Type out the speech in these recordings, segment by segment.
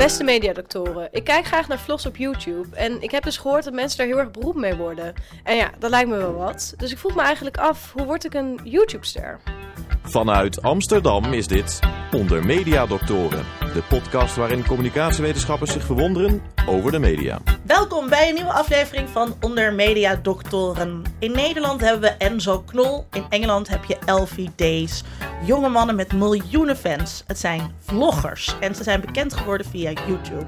Beste mediadoktoren, ik kijk graag naar vlogs op YouTube en ik heb dus gehoord dat mensen daar heel erg beroemd mee worden. En ja, dat lijkt me wel wat. Dus ik vroeg me eigenlijk af, hoe word ik een YouTube-ster? Vanuit Amsterdam is dit Onder Mediadoktoren, de podcast waarin communicatiewetenschappers zich verwonderen over de media. Welkom bij een nieuwe aflevering van Onder Media Doktoren. In Nederland hebben we Enzo Knol, in Engeland heb je Elfie Days. Jonge mannen met miljoenen fans. Het zijn vloggers en ze zijn bekend geworden via YouTube.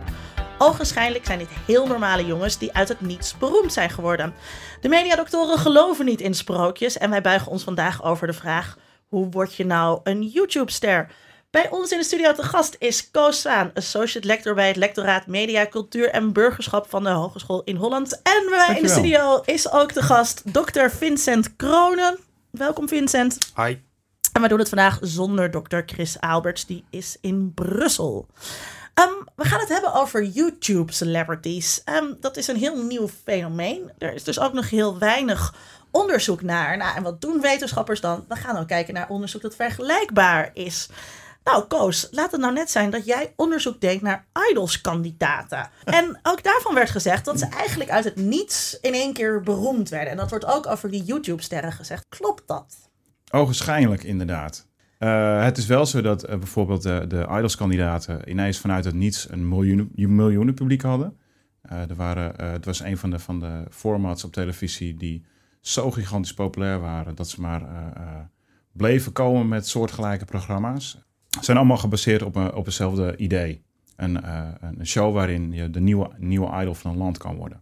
Ogenschijnlijk zijn dit heel normale jongens die uit het niets beroemd zijn geworden. De mediadoktoren geloven niet in sprookjes en wij buigen ons vandaag over de vraag: hoe word je nou een YouTube-ster? Bij ons in de studio te gast is Koos associate lector bij het lectoraat Media, Cultuur en Burgerschap van de Hogeschool in Holland. En bij mij in de studio is ook de gast Dr. Vincent Kronen. Welkom Vincent. Hi. En we doen het vandaag zonder Dr. Chris Alberts, die is in Brussel. Ehm, we gaan het hebben over YouTube celebrities. Ehm, dat is een heel nieuw fenomeen. Er is dus ook nog heel weinig onderzoek naar. Nou, en wat doen wetenschappers dan? We gaan ook kijken naar onderzoek dat vergelijkbaar is. Nou, Koos, laat het nou net zijn dat jij onderzoek deed naar idolskandidaten. En ook daarvan werd gezegd dat ze eigenlijk uit het niets in één keer beroemd werden. En dat wordt ook over die YouTube-sterren gezegd. Klopt dat? Ogenschijnlijk, inderdaad. Uh, het is wel zo dat uh, bijvoorbeeld de, de Idols-kandidaten ineens vanuit het niets een miljoenen, miljoenen publiek hadden. Uh, er waren, het was een van de, van de formats op televisie die zo gigantisch populair waren dat ze maar bleven komen met soortgelijke programma's. Zijn allemaal gebaseerd op, een, op hetzelfde idee. Een, een show waarin je de nieuwe, nieuwe idol van een land kan worden.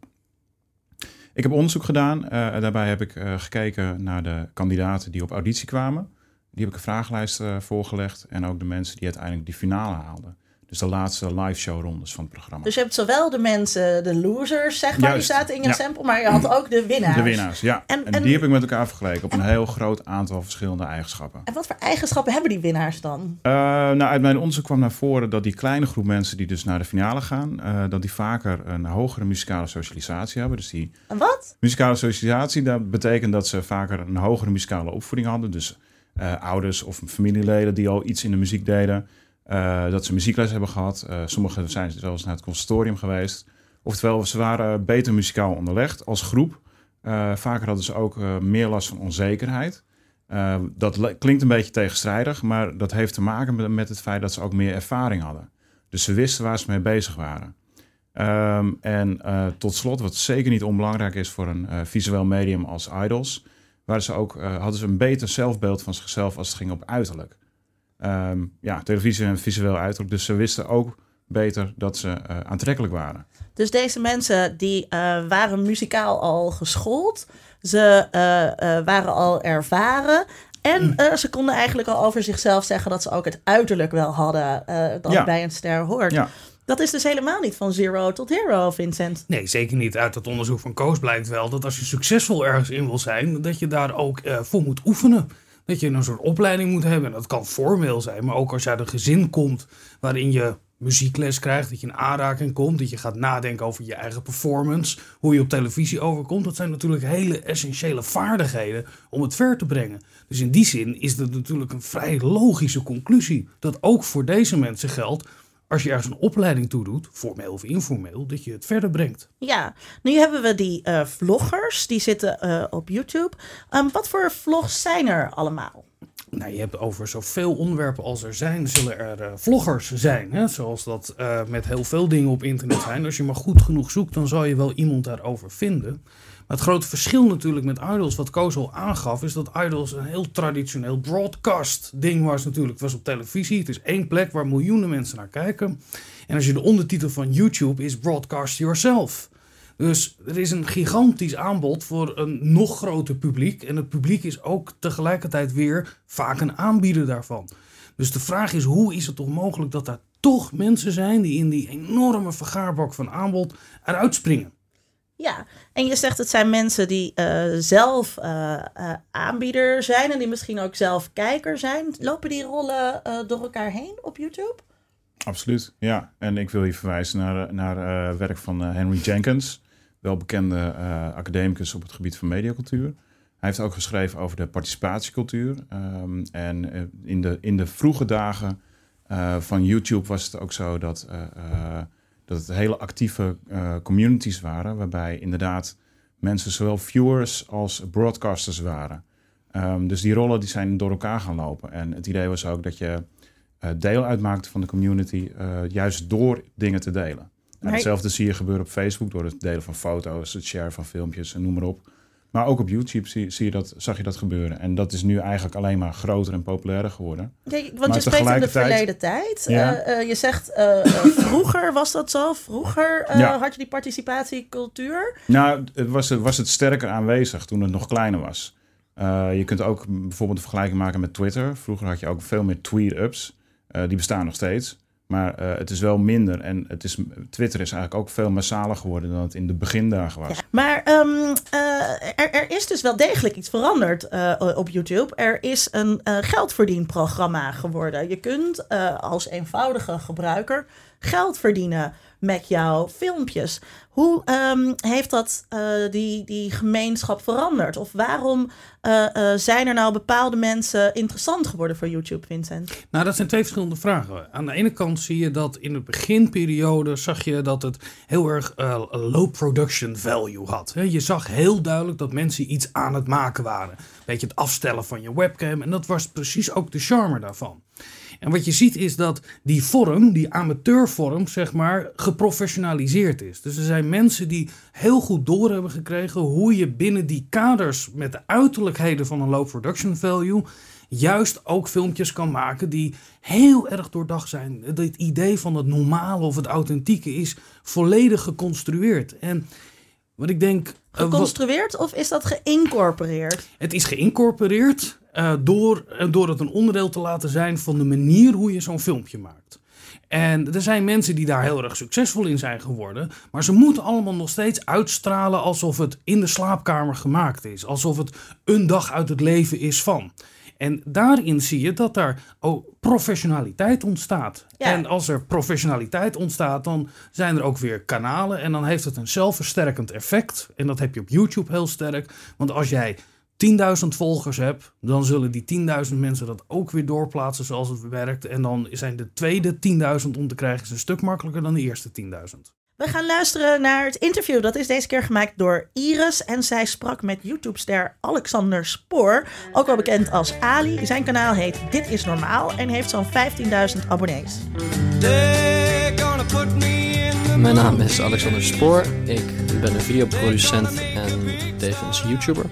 Ik heb onderzoek gedaan. daarbij heb ik gekeken naar de kandidaten die op auditie kwamen. Die heb ik een vragenlijst uh, voorgelegd. En ook de mensen die uiteindelijk die finale haalden. Dus de laatste live show rondes van het programma. Dus je hebt zowel de mensen, de losers, zeg maar, Juist, die zaten in je ja. sample, maar je had ook de winnaars. De winnaars, ja. En, en, en die heb ik met elkaar vergeleken op en, een heel groot aantal verschillende eigenschappen. En wat voor eigenschappen hebben die winnaars dan? Uh, nou, uit mijn onderzoek kwam naar voren dat die kleine groep mensen die dus naar de finale gaan, uh, dat die vaker een hogere muzikale socialisatie hebben. Dus die een wat? Muzikale socialisatie, dat betekent dat ze vaker een hogere muzikale opvoeding hadden. Dus uh, ouders of familieleden die al iets in de muziek deden. Uh, dat ze muziekles hebben gehad. Uh, sommigen zijn zelfs naar het conservatorium geweest. Oftewel, ze waren beter muzikaal onderlegd als groep. vaker hadden ze ook meer last van onzekerheid. dat klinkt een beetje tegenstrijdig, maar dat heeft te maken met, het feit dat ze ook meer ervaring hadden. Dus ze wisten waar ze mee bezig waren. Um, en tot slot, wat zeker niet onbelangrijk is voor een visueel medium als Idols, waren ze ook, uh, hadden ze een beter zelfbeeld van zichzelf als het ging op uiterlijk. Um, ja, televisie en visueel uiterlijk. Dus ze wisten ook beter dat ze uh, aantrekkelijk waren. Dus deze mensen die uh, waren muzikaal al geschoold. Ze waren al ervaren. En ze konden eigenlijk al over zichzelf zeggen dat ze ook het uiterlijk wel hadden dat ja. bij een ster hoort. Ja. Dat is dus helemaal niet van zero tot hero, Vincent. Nee, zeker niet. Uit het onderzoek van Koos blijkt wel dat als je succesvol ergens in wil zijn, dat je daar ook uh, voor moet oefenen. Dat je een soort opleiding moet hebben. En dat kan formeel zijn, maar ook als je uit een gezin komt waarin je muziekles krijgt, dat je in aanraking komt, dat je gaat nadenken over je eigen performance, hoe je op televisie overkomt. Dat zijn natuurlijk hele essentiële vaardigheden om het ver te brengen. Dus in die zin is dat natuurlijk een vrij logische conclusie dat ook voor deze mensen geldt als je ergens een opleiding toe doet, formeel of informeel, dat je het verder brengt. Ja, nu hebben we die uh, vloggers, die zitten uh, op YouTube. Um, wat voor vlogs zijn er allemaal? Nou, je hebt over zoveel onderwerpen als er zijn, zullen er uh, vloggers zijn. Hè? Zoals dat met heel veel dingen op internet zijn. Als je maar goed genoeg zoekt, dan zal je wel iemand daarover vinden het grote verschil natuurlijk met Idols, wat Koos al aangaf, is dat Idols een heel traditioneel broadcast ding was natuurlijk. Het was op televisie, het is één plek waar miljoenen mensen naar kijken. En als je de ondertitel van YouTube is Broadcast Yourself. Dus er is een gigantisch aanbod voor een nog groter publiek. En het publiek is ook tegelijkertijd weer vaak een aanbieder daarvan. Dus de vraag is, hoe is het toch mogelijk dat er toch mensen zijn die in die enorme vergaarbak van aanbod eruit springen? Ja, en je zegt het zijn mensen die uh, zelf uh, uh, aanbieder zijn en die misschien ook zelf kijker zijn. Lopen die rollen door elkaar heen op YouTube? Absoluut, ja. En ik wil je verwijzen naar, naar werk van Henry Jenkins, wel bekende academicus op het gebied van mediacultuur. Hij heeft ook geschreven over de participatiecultuur. Um, en in de, in de vroege dagen van YouTube was het ook zo dat, dat het hele actieve communities waren, waarbij inderdaad mensen zowel viewers als broadcasters waren. Um, dus die rollen die zijn door elkaar gaan lopen. En het idee was ook dat je deel uitmaakte van de community, juist door dingen te delen. Nou, hetzelfde zie je gebeuren op Facebook door het delen van foto's, het share van filmpjes en noem maar op. Maar ook op YouTube zie, zie, je dat, zag je dat gebeuren. En dat is nu eigenlijk alleen maar groter en populairder geworden. Ja, want je spreekt in de verleden tijd. Ja. Uh, uh, je zegt, uh, vroeger was dat zo. Vroeger ja. had je die participatiecultuur. Nou, het was, was het sterker aanwezig toen het nog kleiner was. je kunt ook bijvoorbeeld een vergelijking maken met Twitter. Vroeger had je ook veel meer tweet-ups. die bestaan nog steeds. Maar uh, het is wel minder. En het is, Twitter is eigenlijk ook veel massaler geworden dan het in de begindagen was. Maar um, uh, er, is dus wel degelijk iets veranderd uh, op YouTube. Er is een geldverdienprogramma geworden. Je kunt als eenvoudige gebruiker geld verdienen met jouw filmpjes. Hoe um, heeft dat uh, die, die gemeenschap veranderd? Of waarom uh, uh, zijn er nou bepaalde mensen interessant geworden voor YouTube, Vincent? Nou, dat zijn twee verschillende vragen. Aan de ene kant zie je dat in de beginperiode zag je dat het heel erg low production value had. Je zag heel duidelijk dat mensen iets aan het maken waren. Beetje het afstellen van je webcam. En dat was precies ook de charme daarvan. En wat je ziet is dat die vorm, die amateurvorm, zeg maar, geprofessionaliseerd is. Dus er zijn mensen die heel goed door hebben gekregen hoe je binnen die kaders met de uiterlijkheden van een low production value juist ook filmpjes kan maken die heel erg doordacht zijn. Het idee van het normale of het authentieke is volledig geconstrueerd. En wat ik denk. Eh, geconstrueerd of is dat geïncorporeerd? Het is geïncorporeerd uh, door, door het een onderdeel te laten zijn van de manier hoe je zo'n filmpje maakt. En er zijn mensen die daar heel erg succesvol in zijn geworden. Maar ze moeten allemaal nog steeds uitstralen alsof het in de slaapkamer gemaakt is. Alsof het een dag uit het leven is van. En daarin zie je dat daar oh, professionaliteit ontstaat. En als er professionaliteit ontstaat, dan zijn er ook weer kanalen. En dan heeft het een zelfversterkend effect. En dat heb je op YouTube heel sterk. Want als jij 10.000 volgers hebt, dan zullen die 10.000 mensen dat ook weer doorplaatsen zoals het werkt. En dan zijn de tweede 10.000 om te krijgen een stuk makkelijker dan de eerste 10.000. We gaan luisteren naar het interview. Dat is deze keer gemaakt door Iris. En zij sprak met YouTube-ster Alexander Spoor. Ook wel bekend als Ali. Zijn kanaal heet Dit is Normaal. En heeft zo'n 15.000 abonnees. Mijn naam is Alexander Spoor. Ik ben een videoproducent en tevens YouTuber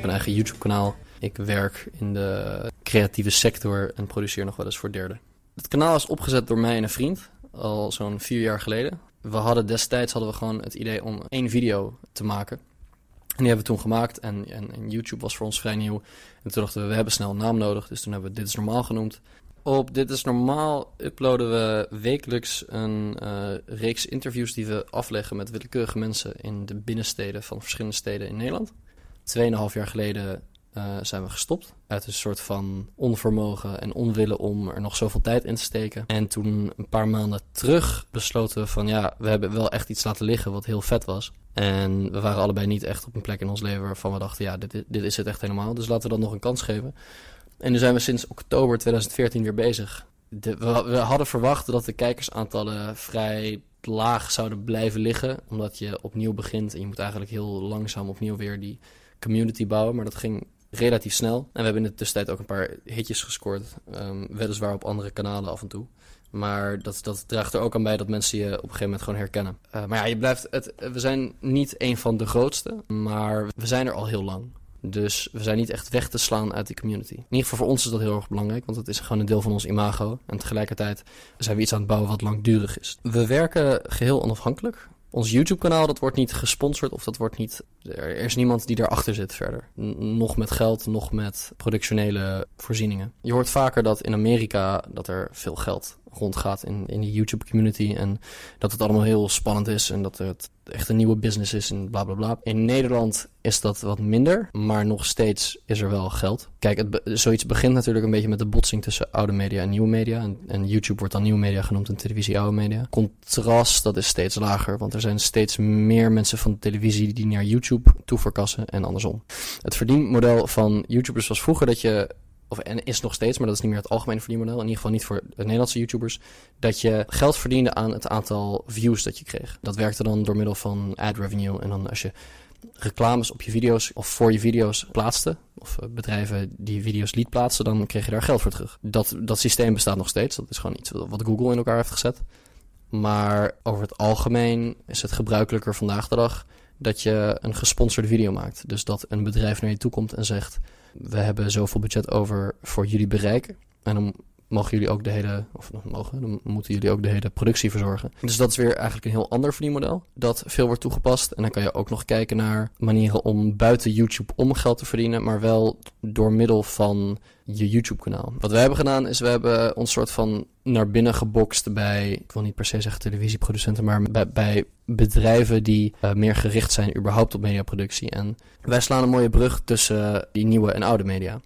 heb een eigen YouTube-kanaal. Ik werk in de creatieve sector en produceer nog wel eens voor derden. Het kanaal is opgezet door mij en een vriend, al zo'n vier jaar geleden. We hadden destijds hadden we gewoon het idee om één video te maken. En die hebben we toen gemaakt en, en, YouTube was voor ons vrij nieuw. En toen dachten we, we hebben snel een naam nodig, dus toen hebben we Dit is Normaal genoemd. Op Dit is Normaal uploaden we wekelijks een uh, reeks interviews die we afleggen met willekeurige mensen in de binnensteden van verschillende steden in Nederland. Tweeënhalf jaar geleden uh, zijn we gestopt. Uit een soort van onvermogen en onwillen om er nog zoveel tijd in te steken. En toen een paar maanden terug besloten we van ja, we hebben wel echt iets laten liggen wat heel vet was. En we waren allebei niet echt op een plek in ons leven waarvan we dachten ja, dit, dit is het echt helemaal. Dus laten we dat nog een kans geven. En nu zijn we sinds oktober 2014 weer bezig. We, we hadden verwacht dat de kijkersaantallen vrij laag zouden blijven liggen. Omdat je opnieuw begint en je moet eigenlijk heel langzaam opnieuw weer die community bouwen. Maar dat ging relatief snel. En we hebben in de tussentijd ook een paar hitjes gescoord. Um, weliswaar op andere kanalen af en toe. Maar dat, dat draagt er ook aan bij dat mensen je op een gegeven moment gewoon herkennen. Uh, maar ja, je blijft het, we zijn niet een van de grootste, maar we zijn er al heel lang. Dus we zijn niet echt weg te slaan uit die community. In ieder geval voor ons is dat heel erg belangrijk, want het is gewoon een deel van ons imago. En tegelijkertijd zijn we iets aan het bouwen wat langdurig is. We werken geheel onafhankelijk ons YouTube-kanaal, dat wordt niet gesponsord of dat wordt niet. Er is niemand die daarachter zit verder. nog met geld, nog met productionele voorzieningen. Je hoort vaker dat in Amerika dat er veel geld rondgaat in, in de YouTube-community. En dat het allemaal heel spannend is en dat het echt een nieuwe business is en bla bla bla. In Nederland is dat wat minder, maar nog steeds is er wel geld. Kijk, het, zoiets begint natuurlijk een beetje met de botsing tussen oude media en nieuwe media. En, en, YouTube wordt dan nieuwe media genoemd en televisie oude media. Contrast, dat is steeds lager, want er zijn steeds meer mensen van televisie die naar YouTube toe verkassen en andersom. Het verdienmodel van YouTubers was vroeger dat je of en is nog steeds, maar dat is niet meer het algemene verdienmodel, in ieder geval niet voor de Nederlandse YouTubers, dat je geld verdiende aan het aantal views dat je kreeg. Dat werkte dan door middel van ad revenue. En dan als je reclames op je video's of voor je video's plaatste, of eh, bedrijven die video's liet plaatsen, dan kreeg je daar geld voor terug. Dat, dat systeem bestaat nog steeds. Dat is gewoon iets wat Google in elkaar heeft gezet. Maar over het algemeen is het gebruikelijker vandaag de dag dat je een gesponsorde video maakt. Dus dat een bedrijf naar je toe komt en zegt: We hebben zoveel budget over voor jullie bereik. En dan mogen jullie ook de hele, of mogen, dan moeten jullie ook de hele productie verzorgen. Dus dat is weer eigenlijk een heel ander verdienmodel, dat veel wordt toegepast. En dan kan je ook nog kijken naar manieren om buiten YouTube om geld te verdienen, maar wel door middel van je YouTube-kanaal. Wat wij hebben gedaan is, we hebben ons soort van naar binnen gebokst bij, ik wil niet per se zeggen televisieproducenten, maar bij, bij bedrijven die uh, meer gericht zijn überhaupt op mediaproductie. En wij slaan een mooie brug tussen die nieuwe en oude media.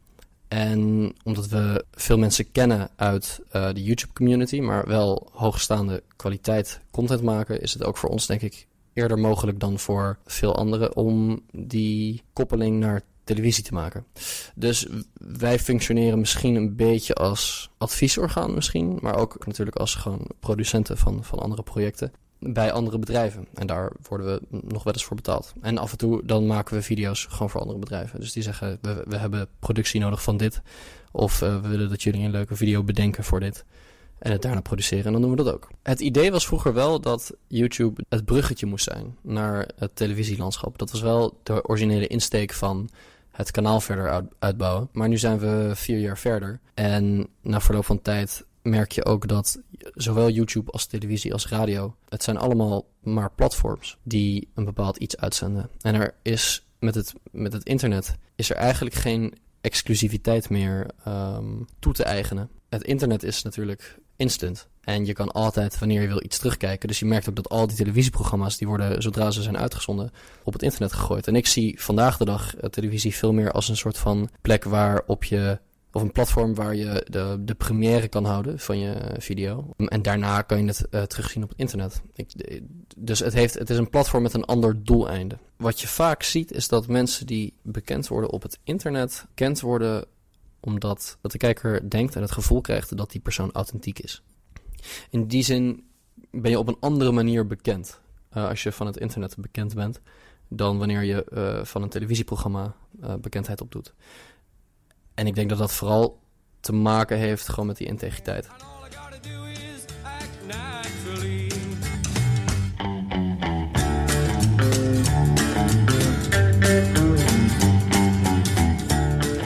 En omdat we veel mensen kennen uit uh, de YouTube community, maar wel hoogstaande kwaliteit content maken, is het ook voor ons denk ik eerder mogelijk dan voor veel anderen om die koppeling naar televisie te maken. Dus wij functioneren misschien een beetje als adviesorgaan misschien, maar ook natuurlijk als gewoon producenten van, van andere projecten bij andere bedrijven. En daar worden we nog wel eens voor betaald. En af en toe dan maken we video's gewoon voor andere bedrijven. Dus die zeggen, we, we hebben productie nodig van dit. Of uh, we willen dat jullie een leuke video bedenken voor dit. En het daarna produceren. En dan doen we dat ook. Het idee was vroeger wel dat YouTube het bruggetje moest zijn naar het televisielandschap. Dat was wel de originele insteek van het kanaal verder uitbouwen. Maar nu zijn we vier jaar verder. En na verloop van tijd merk je ook dat zowel YouTube als televisie als radio, het zijn allemaal maar platforms die een bepaald iets uitzenden. En er is met het, met het internet is er eigenlijk geen exclusiviteit meer um, toe te eigenen. Het internet is natuurlijk instant. En je kan altijd, wanneer je wil, iets terugkijken. Dus je merkt ook dat al die televisieprogramma's, die worden, zodra ze zijn uitgezonden, op het internet gegooid. En ik zie vandaag de dag uh, televisie veel meer als een soort van plek waarop je of een platform waar je de, de première kan houden van je video. En daarna kan je het uh, terugzien op het internet. Dus het, heeft, het is een platform met een ander doeleinde. Wat je vaak ziet is dat mensen die bekend worden op het internet, bekend worden omdat dat de kijker denkt en het gevoel krijgt dat die persoon authentiek is. In die zin ben je op een andere manier bekend uh, als je van het internet bekend bent dan wanneer je uh, van een televisieprogramma bekendheid opdoet. En ik denk dat dat vooral te maken heeft gewoon met die integriteit.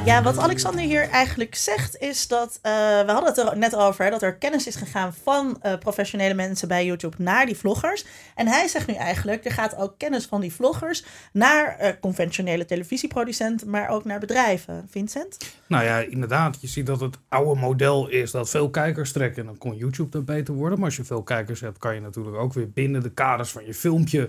Ja, wat Alexander hier eigenlijk zegt is dat, uh, we hadden het er net over, dat er kennis is gegaan van uh, professionele mensen bij YouTube naar die vloggers. En hij zegt nu eigenlijk, er gaat ook kennis van die vloggers naar uh, conventionele televisieproducenten, maar ook naar bedrijven. Vincent? Nou ja, inderdaad. Je ziet dat het oude model is dat veel kijkers trekken en dan kon YouTube dan beter worden. Maar als je veel kijkers hebt, kan je natuurlijk ook weer binnen de kaders van je filmpje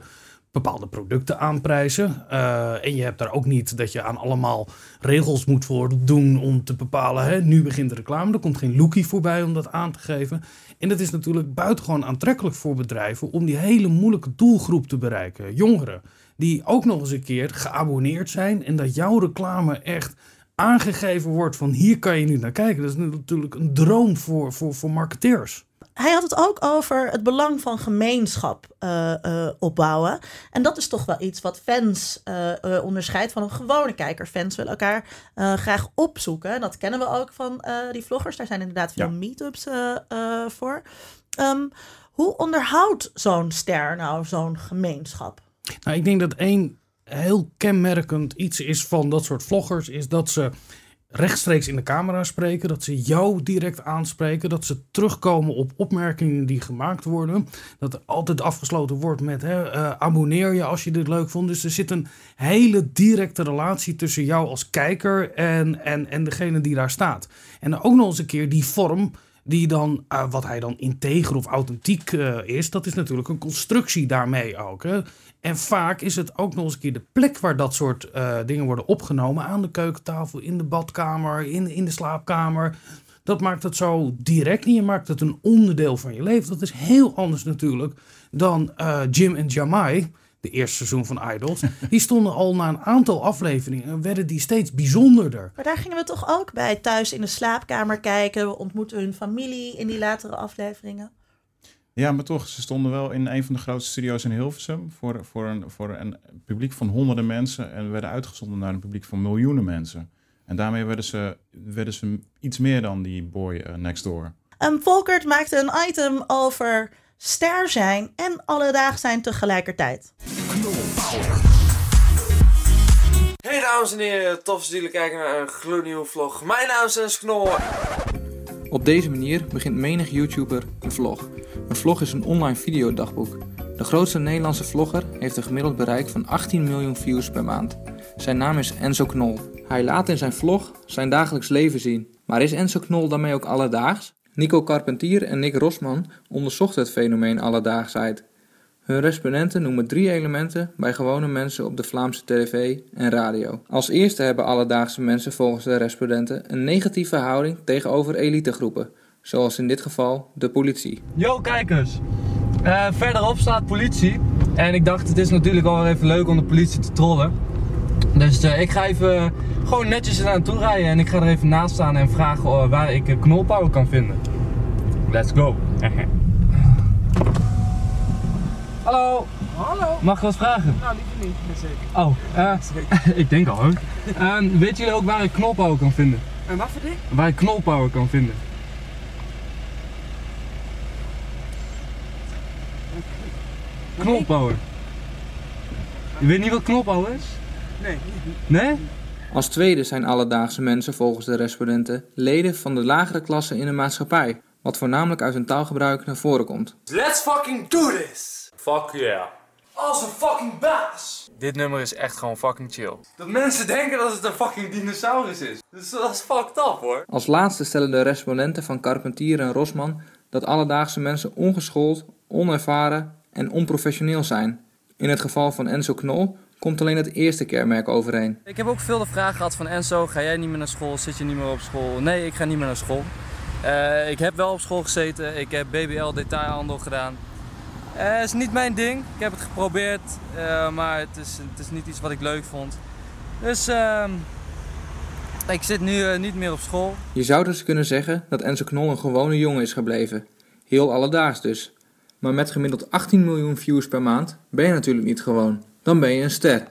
bepaalde producten aanprijzen. Uh, en je hebt daar ook niet dat je aan allemaal regels moet voldoen om te bepalen. Hè, nu begint de reclame. Er komt geen lookie voorbij om dat aan te geven. En dat is natuurlijk buitengewoon aantrekkelijk voor bedrijven om die hele moeilijke doelgroep te bereiken. Jongeren. Die ook nog eens een keer geabonneerd zijn. En dat jouw reclame echt aangegeven wordt van hier kan je nu naar kijken. Dat is natuurlijk een droom voor, voor, voor marketeers hij had het ook over het belang van gemeenschap uh, uh, opbouwen. En dat is toch wel iets wat fans uh, onderscheidt van een gewone kijker. Fans willen elkaar graag opzoeken. Dat kennen we ook van die vloggers. Daar zijn inderdaad veel ja. meetups voor. Um, hoe onderhoudt zo'n ster nou zo'n gemeenschap? Nou, ik denk dat één heel kenmerkend iets is van dat soort vloggers... is dat ze rechtstreeks in de camera spreken, dat ze jou direct aanspreken, dat ze terugkomen op opmerkingen die gemaakt worden, dat er altijd afgesloten wordt met hè, uh, abonneer je als je dit leuk vond. Dus er zit een hele directe relatie tussen jou als kijker en, en, en degene die daar staat. En ook nog eens een keer die vorm die dan, uh, wat hij dan integer of authentiek uh, is, dat is natuurlijk een constructie daarmee ook. Hè. En vaak is het ook nog eens een keer de plek waar dat soort uh, dingen worden opgenomen. Aan de keukentafel, in de badkamer, in, in de slaapkamer. Dat maakt het zo direct en je maakt het een onderdeel van je leven. Dat is heel anders natuurlijk dan Jim en Jamai de eerste seizoen van Idols, die stonden al na een aantal afleveringen en werden die steeds bijzonderder. Maar daar gingen we toch ook bij thuis in de slaapkamer kijken. We ontmoeten hun familie in die latere afleveringen. Ja, maar toch, ze stonden wel in een van de grootste studio's in Hilversum voor, voor, een, voor een publiek van honderden mensen en werden uitgezonden naar een publiek van miljoenen mensen. En daarmee werden ze, werden ze iets meer dan die boy eh, next door. Um, Volkert maakte een item over ster zijn en alledaags zijn tegelijkertijd. Hey dames en heren, tof dat jullie kijken naar een gloednieuwe vlog. Mijn naam is Dennis Knol. Op deze manier begint menig YouTuber een vlog. Een vlog is een online videodagboek. De grootste Nederlandse vlogger heeft een gemiddeld bereik van 18 miljoen views per maand. Zijn naam is Enzo Knol. Hij laat in zijn vlog zijn dagelijks leven zien. Maar is Enzo Knol daarmee ook alledaags? Nico Carpentier en Nick Rosman onderzochten het fenomeen alledaagsheid. Hun respondenten noemen drie elementen bij gewone mensen op de Vlaamse tv en radio. Als eerste hebben alledaagse mensen volgens de respondenten een negatieve houding tegenover elitegroepen, zoals in dit geval de politie. Yo kijkers, uh, verderop staat politie en ik dacht het is natuurlijk wel even leuk om de politie te trollen. Dus uh, ik ga even gewoon netjes eraan toe rijden en ik ga er even naast staan en vragen uh, waar ik knolpower kan vinden. Let's go. Hallo. Hallo. Mag ik wat vragen? Nou, liever niet, zeker. Oh, uh, ik denk al hoor. Uh, weet jullie ook waar ik knolpower kan vinden? En wat voor ding? Waar ik knolpower kan vinden. Knolpower. Je weet niet wat knolpower is? Nee. Nee? Als tweede zijn alledaagse mensen volgens de respondenten leden van de lagere klasse in de maatschappij, wat voornamelijk uit hun taalgebruik naar voren komt. Let's fucking do this! Fuck yeah. Als een fucking baas! Dit nummer is echt gewoon fucking chill. Dat mensen denken dat het een fucking dinosaurus is. Dus dat is fucked up hoor. Als laatste stellen de respondenten van Carpentier en Rosman dat alledaagse mensen ongeschoold, onervaren en onprofessioneel zijn. In het geval van Enzo Knol komt alleen het eerste kenmerk overeen. Ik heb ook veel de vraag gehad van Enzo, ga jij niet meer naar school? Zit je niet meer op school? Nee, ik ga niet meer naar school. Uh, ik heb wel op school gezeten, ik heb BBL detailhandel gedaan. Het uh, is niet mijn ding, ik heb het geprobeerd, uh, maar het is, het is niet iets wat ik leuk vond. Dus ehm, ik zit nu niet meer op school. Je zou dus kunnen zeggen dat Enzo Knol een gewone jongen is gebleven. Heel alledaags dus. Maar met gemiddeld 18 miljoen views per maand ben je natuurlijk niet gewoon. Dan ben je een ster.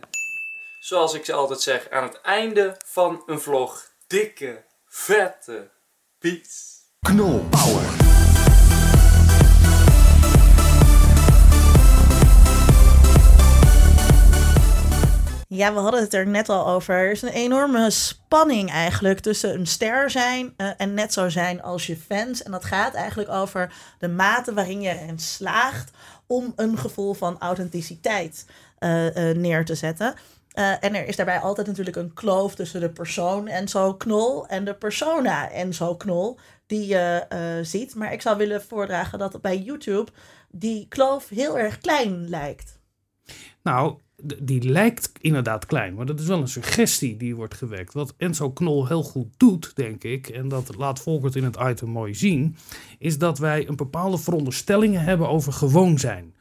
Zoals ik altijd zeg, aan het einde van een vlog, dikke, vette beats. Knol Power. Ja, we hadden het er net al over. Er is een enorme spanning eigenlijk tussen een ster zijn uh, en net zo zijn als je fans. En dat gaat eigenlijk over de mate waarin je erin slaagt om een gevoel van authenticiteit uh, uh, neer te zetten. En er is daarbij altijd natuurlijk een kloof tussen de persoon Enzo Knol en de persona Enzo Knol die je ziet. Maar ik zou willen voordragen dat bij YouTube die kloof heel erg klein lijkt. Nou, die lijkt inderdaad klein, maar dat is wel een suggestie die wordt gewekt. Wat Enzo Knol heel goed doet, denk ik, en dat laat Volkert in het item mooi zien, is dat wij een bepaalde veronderstellingen hebben over gewoon zijn.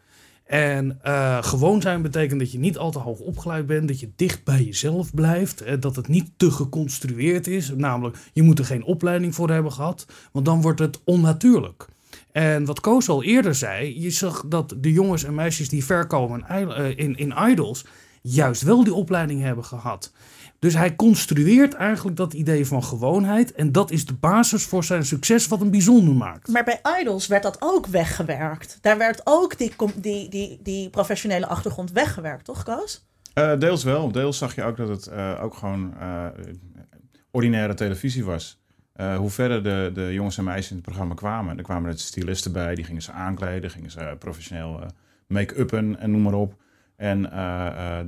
En uh, gewoon zijn betekent dat je niet al te hoog opgeleid bent, dat je dicht bij jezelf blijft, hè, dat het niet te geconstrueerd is. Namelijk, je moet er geen opleiding voor hebben gehad, want dan wordt het onnatuurlijk. En wat Koos al eerder zei, je zag dat de jongens en meisjes die verkomen in, in idols, juist wel die opleiding hebben gehad. Dus hij construeert eigenlijk dat idee van gewoonheid. En dat is de basis voor zijn succes, wat hem bijzonder maakt. Maar bij Idols werd dat ook weggewerkt. Daar werd ook die, die, die, die professionele achtergrond weggewerkt, toch, Koos? Uh, deels wel. Deels zag je ook dat het uh, ook gewoon uh, ordinaire televisie was. Hoe verder de, de jongens en meisjes in het programma kwamen, er kwamen er stylisten bij, die gingen ze aankleden, gingen ze professioneel make-uppen en noem maar op. En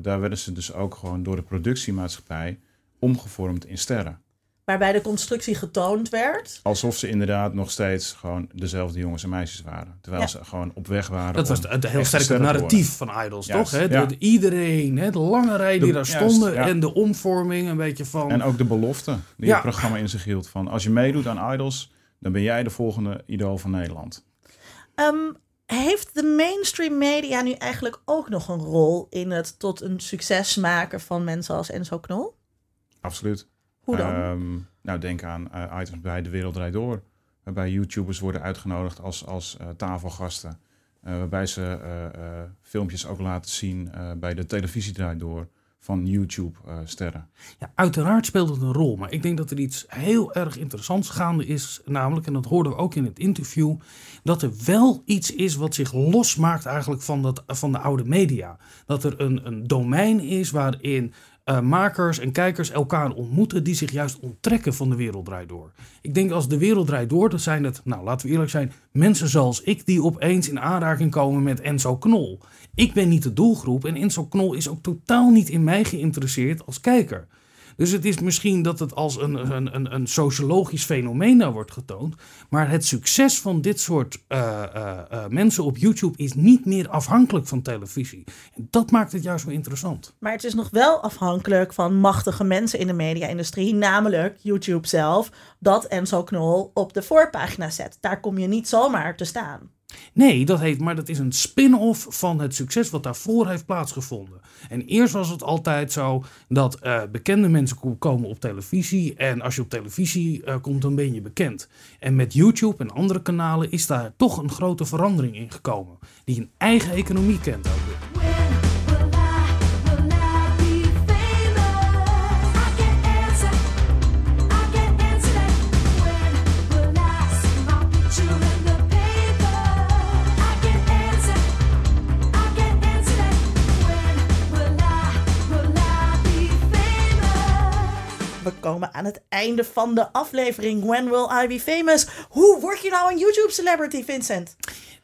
daar werden ze dus ook gewoon door de productiemaatschappij omgevormd in sterren. Waarbij de constructie getoond werd. Alsof ze inderdaad nog steeds gewoon dezelfde jongens en meisjes waren. Terwijl ja. ze gewoon op weg waren. Dat was het heel sterk narratief van Idols, Juist, toch? Hè? Ja. De, iedereen, hè? de lange rij die de, daar stonden juist, en de omvorming, een beetje van. En ook de belofte die het programma in zich hield. Van als je meedoet aan Idols, dan ben jij de volgende idool van Nederland. Um, Heeft de mainstream media nu eigenlijk ook nog een rol in het tot een succes maken van mensen als Enzo Knol? Absoluut. Hoe dan? Ehm, nou, denk aan eh, items bij De Wereld Draait Door. Waarbij YouTubers worden uitgenodigd als, als eh, tafelgasten. Eh, waarbij ze filmpjes ook laten zien bij de televisie Draait Door van YouTube-sterren. Ja, uiteraard speelt het een rol, maar ik denk dat er iets heel erg interessants gaande is, namelijk, en dat hoorden we ook in het interview, dat er wel iets is wat zich losmaakt eigenlijk van, dat, van de oude media. Dat er een, een domein is waarin eh, makers en kijkers elkaar ontmoeten die zich juist onttrekken van de wereld draait door. Ik denk als de wereld draait door, dan zijn het, nou laten we eerlijk zijn, mensen zoals ik die opeens in aanraking komen met Enzo Knol. Ik ben niet de doelgroep en Enzo Knol is ook totaal niet in mij geïnteresseerd als kijker. Dus het is misschien dat het als een, een, een, een sociologisch fenomeen wordt getoond. Maar het succes van dit soort eh, eh, eh, mensen op YouTube is niet meer afhankelijk van televisie. En dat maakt het juist wel interessant. Maar het is nog wel afhankelijk van machtige mensen in de media-industrie, namelijk YouTube zelf, dat Enzo Knol op de voorpagina zet. Daar kom je niet zomaar te staan. Nee, dat heet, maar dat is een spin-off van het succes wat daarvoor heeft plaatsgevonden. En eerst was het altijd zo dat eh, bekende mensen ko- komen op televisie. En als je op televisie eh, komt, dan ben je bekend. En met YouTube en andere kanalen is daar toch een grote verandering in gekomen. Die een eigen economie kent ook weer. We komen aan het einde van de aflevering. When will I be famous? Hoe word je nou een YouTube-celebrity, Vincent?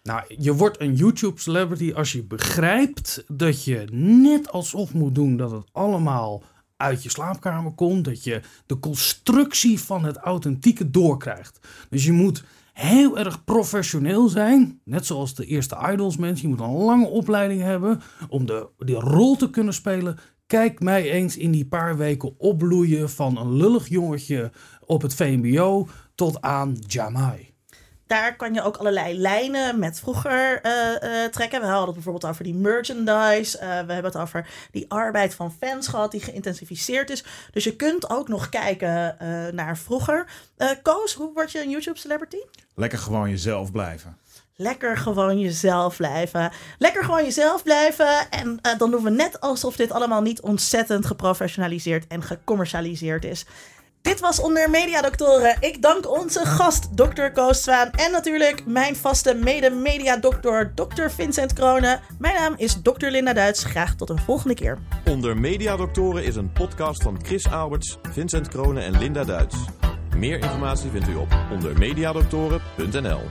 Nou, je wordt een YouTube celebrity als je begrijpt dat je net alsof moet doen dat het allemaal uit je slaapkamer komt. Dat je de constructie van het authentieke doorkrijgt. Dus je moet heel erg professioneel zijn. Net zoals de eerste idols mensen. Je moet een lange opleiding hebben om de, die rol te kunnen spelen. Kijk mij eens in die paar weken opbloeien van een lullig jongetje op het VMBO tot aan Jamai. Daar kan je ook allerlei lijnen met vroeger eh, eh, trekken. We hadden het bijvoorbeeld over die merchandise. Eh, we hebben het over die arbeid van fans gehad die geïntensificeerd is. Dus je kunt ook nog kijken eh, naar vroeger. Eh Koos, hoe word je een YouTube-celebrity? Lekker gewoon jezelf blijven. Lekker gewoon jezelf blijven. Lekker gewoon jezelf blijven. En eh, dan doen we net alsof dit allemaal niet ontzettend geprofessionaliseerd en gecommercialiseerd is. Dit was Onder Mediadoktoren. Ik dank onze gast, Dr. Koos Zwaan. En natuurlijk mijn vaste mede-mediadokter, Dr. Vincent Kronen. Mijn naam is Dr. Linda Duits. Graag tot een volgende keer. Onder Mediadoktoren is een podcast van Chris Alberts, Vincent Kronen en Linda Duits. Meer informatie vindt u op ondermediadoktoren.nl.